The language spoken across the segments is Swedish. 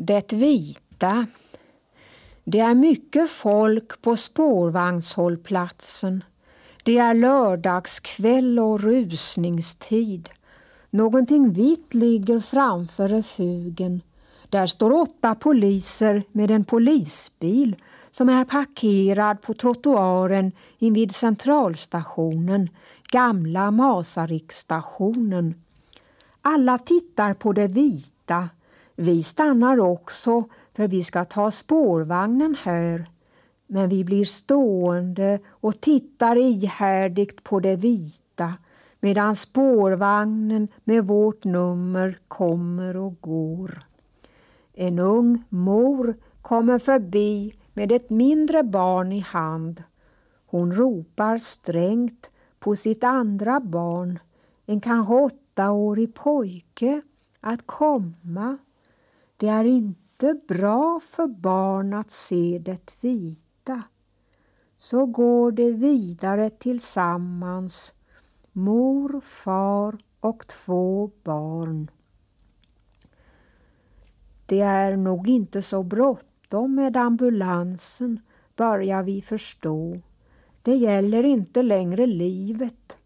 Det vita. Det är mycket folk på spårvagnshållplatsen. Det är lördagskväll och rusningstid. Någonting vitt ligger framför refugen. Där står åtta poliser med en polisbil som är parkerad på trottoaren invid centralstationen, gamla Masariksstationen. Alla tittar på det vita. Vi stannar också för vi ska ta spårvagnen här. Men vi blir stående och tittar ihärdigt på det vita medan spårvagnen med vårt nummer kommer och går. En ung mor kommer förbi med ett mindre barn i hand. Hon ropar strängt på sitt andra barn, en kanske åttaårig pojke, att komma. Det är inte bra för barn att se det vita. Så går de vidare tillsammans, mor, far och två barn. Det är nog inte så bråttom med ambulansen, börjar vi förstå. Det gäller inte längre livet.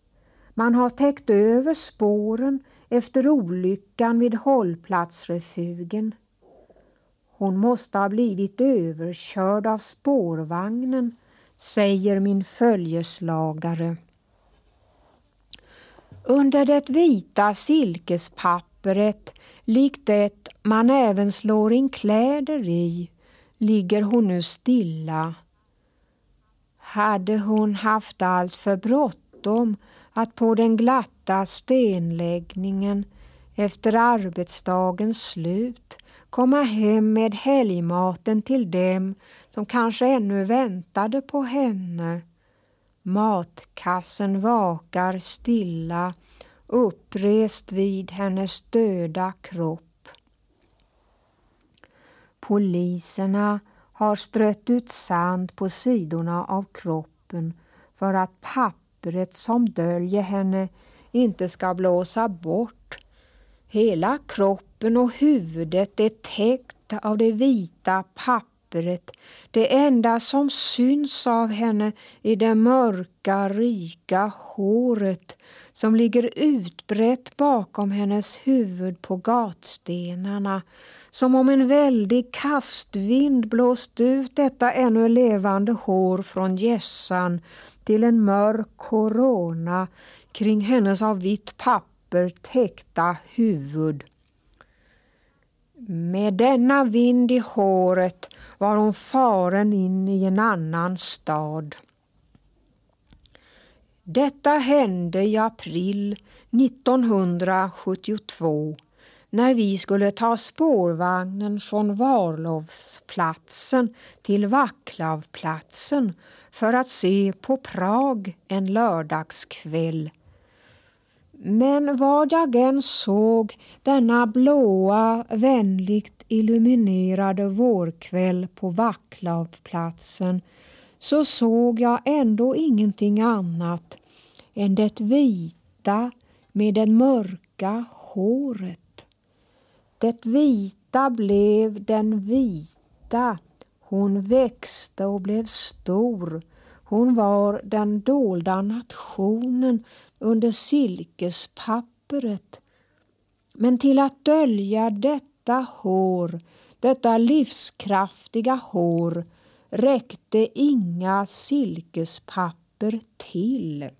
Man har täckt över spåren efter olyckan vid hållplatsrefugen. Hon måste ha blivit överkörd av spårvagnen, säger min följeslagare. Under det vita silkespappret, likt det man även slår in kläder i, ligger hon nu stilla. Hade hon haft allt för bråttom att på den glatta stenläggningen efter arbetsdagens slut komma hem med helgmaten till dem som kanske ännu väntade på henne. Matkassen vakar stilla upprest vid hennes döda kropp. Poliserna har strött ut sand på sidorna av kroppen för att pappret som döljer henne inte ska blåsa bort. Hela kroppen och huvudet är täckt av det vita pappret. Det enda som syns av henne är det mörka, rika håret som ligger utbrett bakom hennes huvud på gatstenarna som om en väldig kastvind blåst ut detta ännu levande hår från gässan till en mörk korona kring hennes av vitt papper täckta huvud. Med denna vind i håret var hon faren in i en annan stad. Detta hände i april 1972 när vi skulle ta spårvagnen från Varlovsplatsen till Vaklavplatsen för att se på Prag en lördagskväll. Men vad jag än såg denna blåa, vänligt illuminerade vårkväll på Vacklavplatsen så såg jag ändå ingenting annat än det vita med det mörka håret. Det vita blev den vita. Hon växte och blev stor. Hon var den dolda nationen under silkespapperet. Men till att dölja detta hår, detta livskraftiga hår, räckte inga silkespapper till.